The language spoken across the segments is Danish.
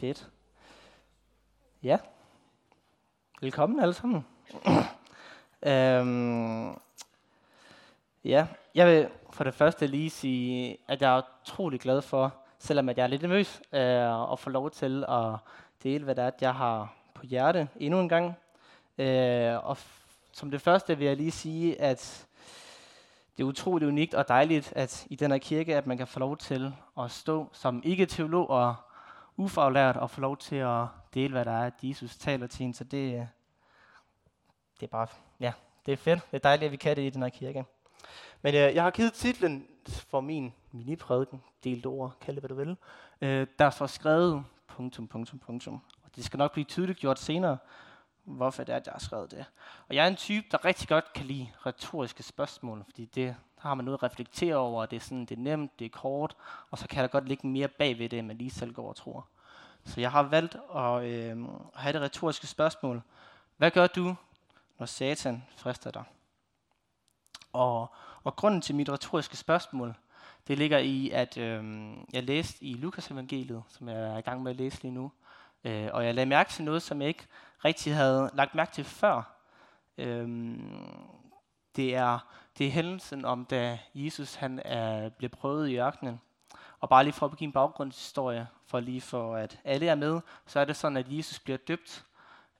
Fedt. Ja. Velkommen alle sammen. øhm, ja, jeg vil for det første lige sige, at jeg er utrolig glad for, selvom at jeg er lidt nervøs, øh, at få lov til at dele, hvad det er, jeg har på hjerte endnu en gang. Øh, og som det første vil jeg lige sige, at det er utroligt unikt og dejligt, at i den her kirke, at man kan få lov til at stå som ikke-teolog og ufaglært og få lov til at dele, hvad der er, at Jesus taler til en. Så det, øh, det er bare, ja, det er fedt. Det er dejligt, at vi kan det i den her kirke. Men øh, jeg har givet titlen for min mini-prædiken, delt ord, kald det hvad du vil. Øh, der står skrevet punktum, punktum, punktum. Og det skal nok blive tydeligt gjort senere, hvorfor det er, at jeg har skrevet det. Og jeg er en type, der rigtig godt kan lide retoriske spørgsmål, fordi det, der har man noget at reflektere over, det er, sådan, det er nemt, det er kort, og så kan der godt ligge mere bag ved det, end man lige selv går og tror. Så jeg har valgt at, øh, have det retoriske spørgsmål. Hvad gør du, når Satan frister dig? Og, og grunden til mit retoriske spørgsmål, det ligger i, at øh, jeg læste i Lukas evangeliet, som jeg er i gang med at læse lige nu, øh, og jeg lagde mærke til noget, som jeg ikke rigtig havde lagt mærke til før. Øh, det er, det er hændelsen om, da Jesus han øh, er, bliver prøvet i ørkenen. Og bare lige for at give en baggrundshistorie, for lige for at alle er med, så er det sådan, at Jesus bliver døbt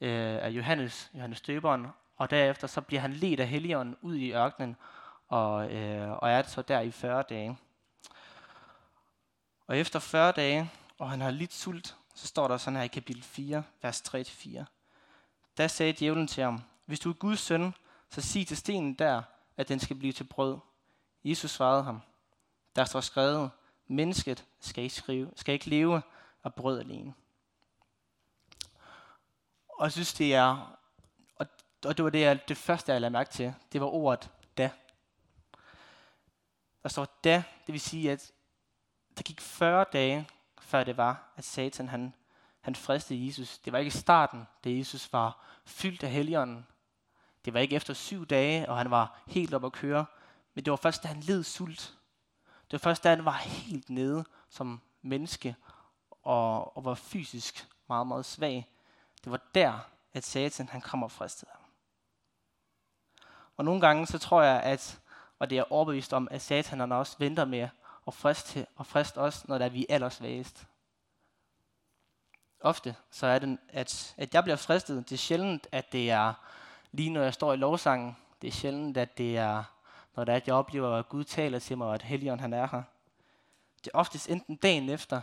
øh, af Johannes, Johannes døberen, og derefter så bliver han ledt af Helligånden ud i ørkenen, og, øh, og er så der i 40 dage. Og efter 40 dage, og han har lidt sult, så står der sådan her i kapitel 4, vers 3-4. Da sagde djævlen til ham, hvis du er Guds søn, så sig til stenen der, at den skal blive til brød. Jesus svarede ham, der står skrevet, mennesket skal ikke, skrive, skal ikke leve af brød alene. Og jeg synes, det er, og, og det var det, jeg, det første, jeg lagde mærke til, det var ordet da. Der står da, det vil sige, at der gik 40 dage, før det var, at Satan han, han fristede Jesus. Det var ikke i starten, da Jesus var fyldt af helligånden. Det var ikke efter syv dage, og han var helt op at køre. Men det var først, da han led sult. Det var først, da han var helt nede som menneske, og, og var fysisk meget, meget svag. Det var der, at Satan han kom og fristede ham. Og nogle gange, så tror jeg, at, og det er overbevist om, at Satan han også venter med og frist, til, og frist os, når der er vi er allersvagest. Ofte så er det, at, at jeg bliver fristet. Det er sjældent, at det er lige når jeg står i lovsangen. Det er sjældent, at det er, når det er, at jeg oplever, at Gud taler til mig, og at Helligånden han er her. Det er oftest enten dagen efter,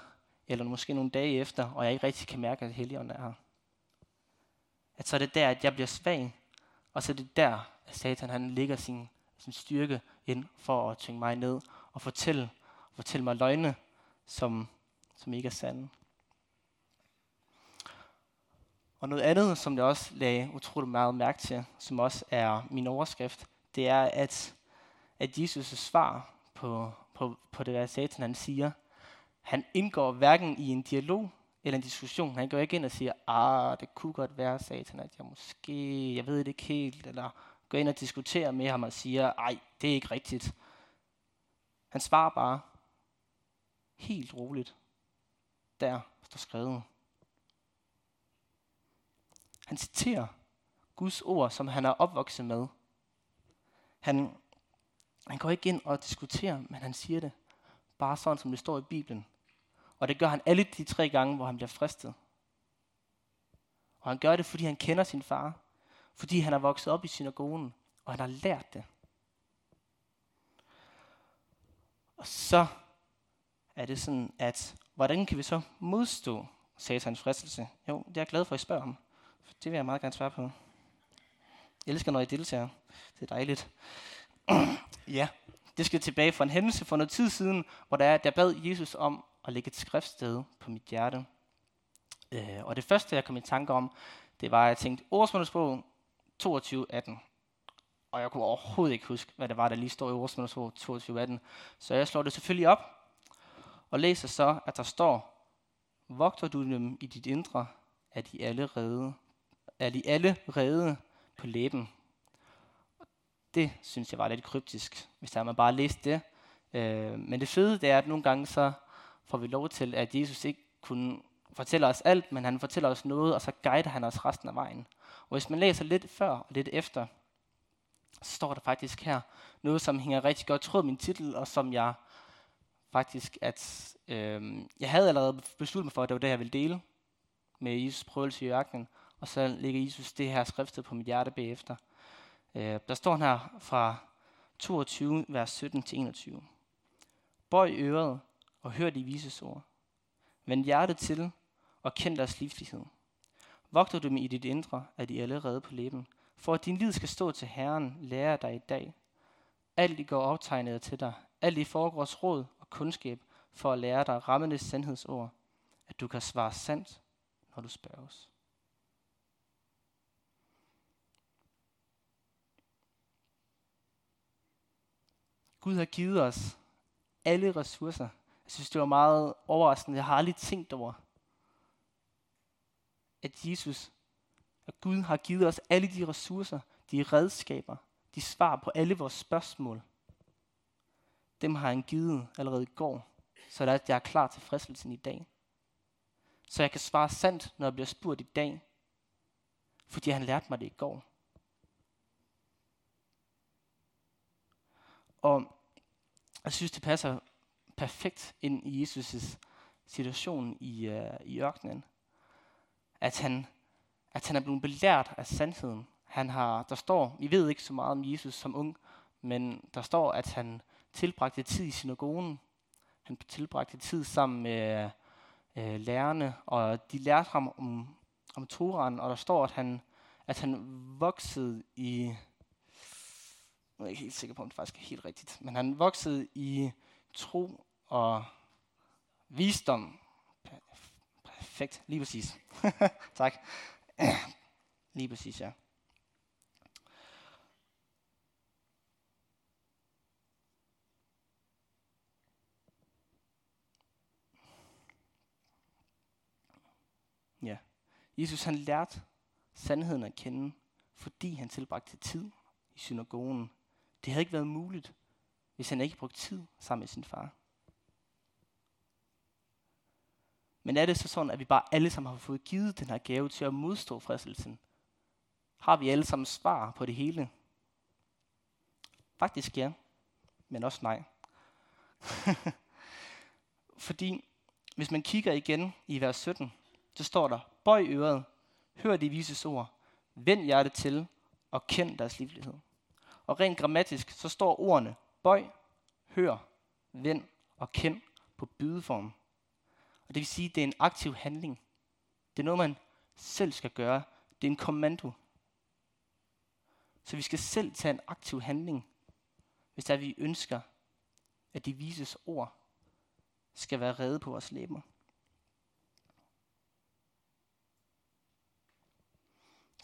eller måske nogle dage efter, og jeg ikke rigtig kan mærke, at Helligånden er her. At så er det der, at jeg bliver svag, og så er det der, at Satan han ligger sin, sin styrke ind for at tynge mig ned og fortælle, fortælle mig løgne, som, som ikke er sande. Og noget andet, som jeg også lagde utrolig meget mærke til, som også er min overskrift, det er, at, at Jesus' svar på, på, på det, der Satan han siger, han indgår hverken i en dialog eller en diskussion. Han går ikke ind og siger, ah, det kunne godt være, Satan, at jeg måske, jeg ved det ikke helt, eller går ind og diskuterer med ham og siger, ej, det er ikke rigtigt. Han svarer bare helt roligt. Der står skrevet. Han citerer Guds ord, som han er opvokset med. Han, han går ikke ind og diskuterer, men han siger det bare sådan, som det står i Bibelen. Og det gør han alle de tre gange, hvor han bliver fristet. Og han gør det, fordi han kender sin far. Fordi han er vokset op i synagogen, og han har lært det. Og så er det sådan, at hvordan kan vi så modstå satans fristelse? Jo, det er jeg glad for, at I spørger om. Det vil jeg meget gerne svare på. Jeg elsker, når I deltager. Det er dejligt. ja, det skal tilbage fra en hændelse for noget tid siden, hvor der, der bad Jesus om at lægge et skriftsted på mit hjerte. Øh, og det første, jeg kom i tanke om, det var, at jeg tænkte, ordsmålsbog 22.18. Og jeg kunne overhovedet ikke huske, hvad det var, der lige står i ordsmålsbog 22.18. Så jeg slår det selvfølgelig op, og læser så, at der står, Vogter du dem i dit indre, er de alle redde er de alle redde på læben. Det synes jeg var lidt kryptisk, hvis der man bare læste det. Øh, men det fede det er, at nogle gange så får vi lov til, at Jesus ikke kun fortæller os alt, men han fortæller os noget, og så guider han os resten af vejen. Og hvis man læser lidt før og lidt efter, så står der faktisk her noget, som hænger rigtig godt tråd min titel, og som jeg faktisk, at øh, jeg havde allerede besluttet mig for, at det var det, jeg ville dele med Jesus prøvelse i ørkenen, og så ligger Jesus det her skriftet på mit hjerte bagefter. Øh, der står her fra 22, vers 17 til 21. Bøj øret og hør de vises ord. Vend hjertet til og kend deres livlighed. Vogter du dem i dit indre, at de allerede på læben. For at din liv skal stå til Herren, lærer dig i dag. Alt i går optegnet til dig. Alt i foregårs råd og kundskab for at lære dig rammende sandhedsord. At du kan svare sandt, når du spørges. Gud har givet os alle ressourcer. Jeg synes, det var meget overraskende. Jeg har aldrig tænkt over, at Jesus, at Gud har givet os alle de ressourcer, de redskaber, de svar på alle vores spørgsmål. Dem har han givet allerede i går, så at jeg er klar til fristelsen i dag. Så jeg kan svare sandt, når jeg bliver spurgt i dag, fordi han lærte mig det i går. Og jeg synes, det passer perfekt ind i Jesus' situation i, uh, i ørkenen. At han, at han er blevet belært af sandheden. Han har, der står, vi ved ikke så meget om Jesus som ung, men der står, at han tilbragte tid i synagogen. Han tilbragte tid sammen med øh, lærerne, og de lærte ham om, om Toran, og der står, at han, at han voksede i nu er jeg ikke helt sikker på, om det faktisk er helt rigtigt, men han voksede i tro og visdom. Perfekt, lige præcis. tak. lige præcis, ja. Ja. Jesus han lærte sandheden at kende, fordi han tilbragte tid i synagogen det havde ikke været muligt, hvis han ikke brugt tid sammen med sin far. Men er det så sådan, at vi bare alle sammen har fået givet den her gave til at modstå fristelsen? Har vi alle sammen svar på det hele? Faktisk ja, men også nej. Fordi hvis man kigger igen i vers 17, så står der, bøj øret, hør de vises ord, vend hjertet til og kend deres livlighed. Og rent grammatisk, så står ordene bøj, hør, vend og kend på bydeform. Og det vil sige, at det er en aktiv handling. Det er noget, man selv skal gøre. Det er en kommando. Så vi skal selv tage en aktiv handling, hvis der vi ønsker, at de vises ord skal være redde på vores læber.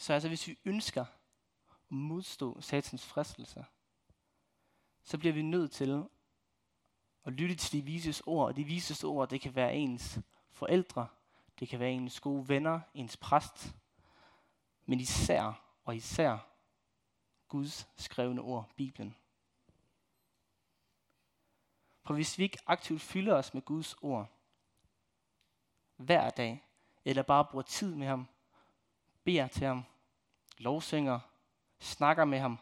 Så altså, hvis vi ønsker at modstå satans fristelser, så bliver vi nødt til at lytte til de vises ord. Og de vises ord, det kan være ens forældre, det kan være ens gode venner, ens præst, men især og især Guds skrevne ord, Bibelen. For hvis vi ikke aktivt fylder os med Guds ord hver dag, eller bare bruger tid med ham, beder til ham, lovsynger, snakker med ham,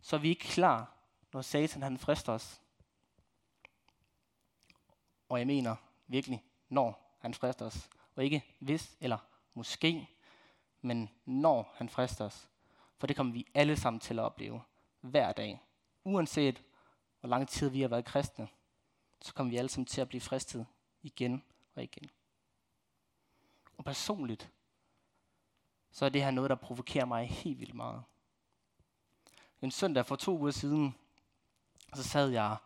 så er vi ikke klar, når Satan han frister os. Og jeg mener virkelig, når han frister os. Og ikke hvis eller måske, men når han frister os. For det kommer vi alle sammen til at opleve hver dag. Uanset hvor lang tid vi har været kristne, så kommer vi alle sammen til at blive fristet igen og igen. Og personligt, så er det her noget, der provokerer mig helt vildt meget en søndag for to uger siden, så sad jeg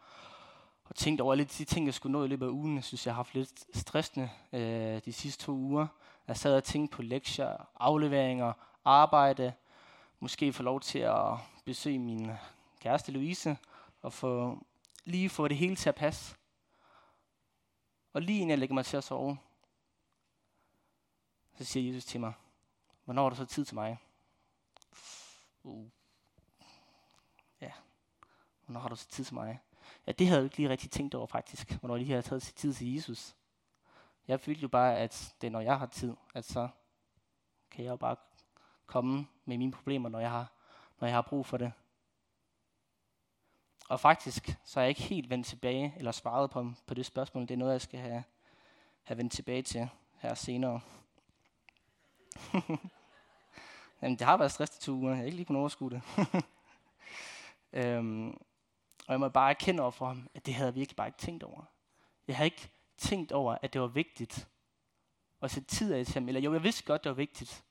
og tænkte over alle de ting, jeg skulle nå i løbet af ugen. Jeg synes, jeg har haft lidt stressende øh, de sidste to uger. Jeg sad og tænkte på lektier, afleveringer, arbejde, måske få lov til at besøge min kæreste Louise, og få, lige få det hele til at passe. Og lige inden jeg lægger mig til at sove, så siger Jesus til mig, hvornår er der så tid til mig? Uh. Hvornår har du så tid til mig? Ja, det havde jeg ikke lige rigtig tænkt over faktisk, hvornår lige har taget tid til Jesus. Jeg følte jo bare, at det er, når jeg har tid, at så kan jeg jo bare komme med mine problemer, når jeg har, når jeg har brug for det. Og faktisk, så er jeg ikke helt vendt tilbage, eller svaret på, på det spørgsmål. Det er noget, jeg skal have, have vendt tilbage til her senere. Jamen, det har været stress to uger. Jeg er ikke lige på overskue det. øhm, og jeg må bare erkende over for ham, at det havde jeg virkelig bare ikke tænkt over. Jeg havde ikke tænkt over, at det var vigtigt at sætte tid af til ham. Eller jo, jeg vidste godt, det var vigtigt.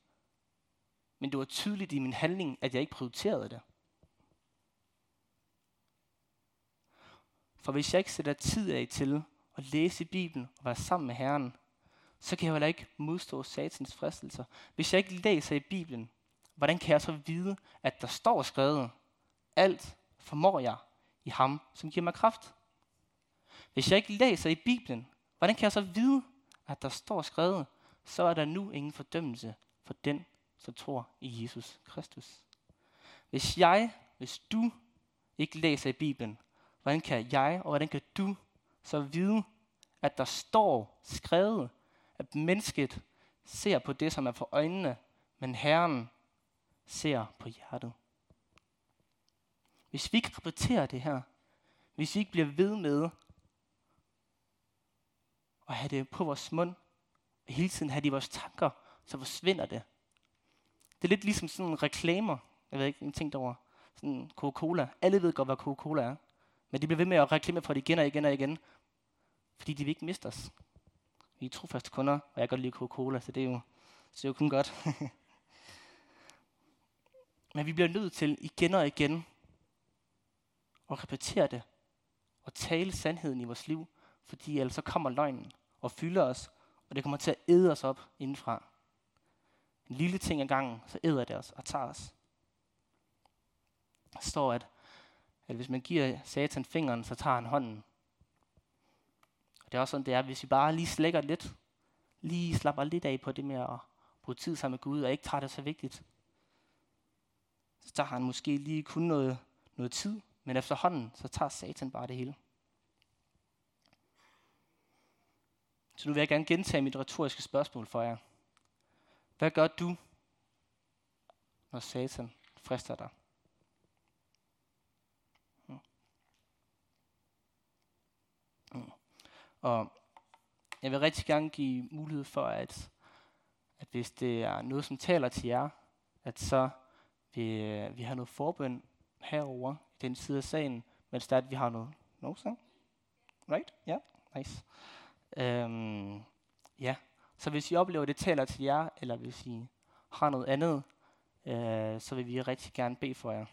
Men det var tydeligt i min handling, at jeg ikke prioriterede det. For hvis jeg ikke sætter tid af til at læse i Bibelen og være sammen med Herren, så kan jeg heller ikke modstå satans fristelser. Hvis jeg ikke læser i Bibelen, hvordan kan jeg så vide, at der står skrevet, alt formår jeg i ham, som giver mig kraft? Hvis jeg ikke læser i Bibelen, hvordan kan jeg så vide, at der står skrevet, så er der nu ingen fordømmelse for den, som tror i Jesus Kristus. Hvis jeg, hvis du ikke læser i Bibelen, hvordan kan jeg og hvordan kan du så vide, at der står skrevet, at mennesket ser på det, som er for øjnene, men Herren ser på hjertet. Hvis vi ikke repeterer det her, hvis vi ikke bliver ved med at have det på vores mund, og hele tiden have det i vores tanker, så forsvinder det. Det er lidt ligesom sådan en reklamer. Jeg ved ikke, en ting over. Sådan Coca-Cola. Alle ved godt, hvad Coca-Cola er. Men de bliver ved med at reklamere for det igen og igen og igen. Fordi de vil ikke miste os. Vi er trofaste kunder, og jeg kan godt lide Coca-Cola, så det er jo, så det er jo kun godt. Men vi bliver nødt til igen og igen at repetere det og tale sandheden i vores liv, fordi ellers så kommer løgnen og fylder os, og det kommer til at æde os op indenfra. En lille ting ad gangen, så æder det os og tager os. Der står, at, at hvis man giver satan fingeren, så tager han hånden. Det er også sådan, det er, hvis vi bare lige slækker lidt, lige slapper lidt af på det med at bruge tid sammen med Gud, og ikke tager det så vigtigt, så tager han måske lige kun noget, noget tid, men efterhånden, så tager satan bare det hele. Så nu vil jeg gerne gentage mit retoriske spørgsmål for jer. Hvad gør du, når satan frister dig? Og jeg vil rigtig gerne give mulighed for, at, at hvis det er noget, som taler til jer, at så vil vi har noget forbøn herover i den side af sagen, mens der er, at vi har noget no sang. Right? Ja, yeah. nice. Um, ja, så hvis I oplever, at det taler til jer, eller hvis I har noget andet, øh, så vil vi rigtig gerne bede for jer.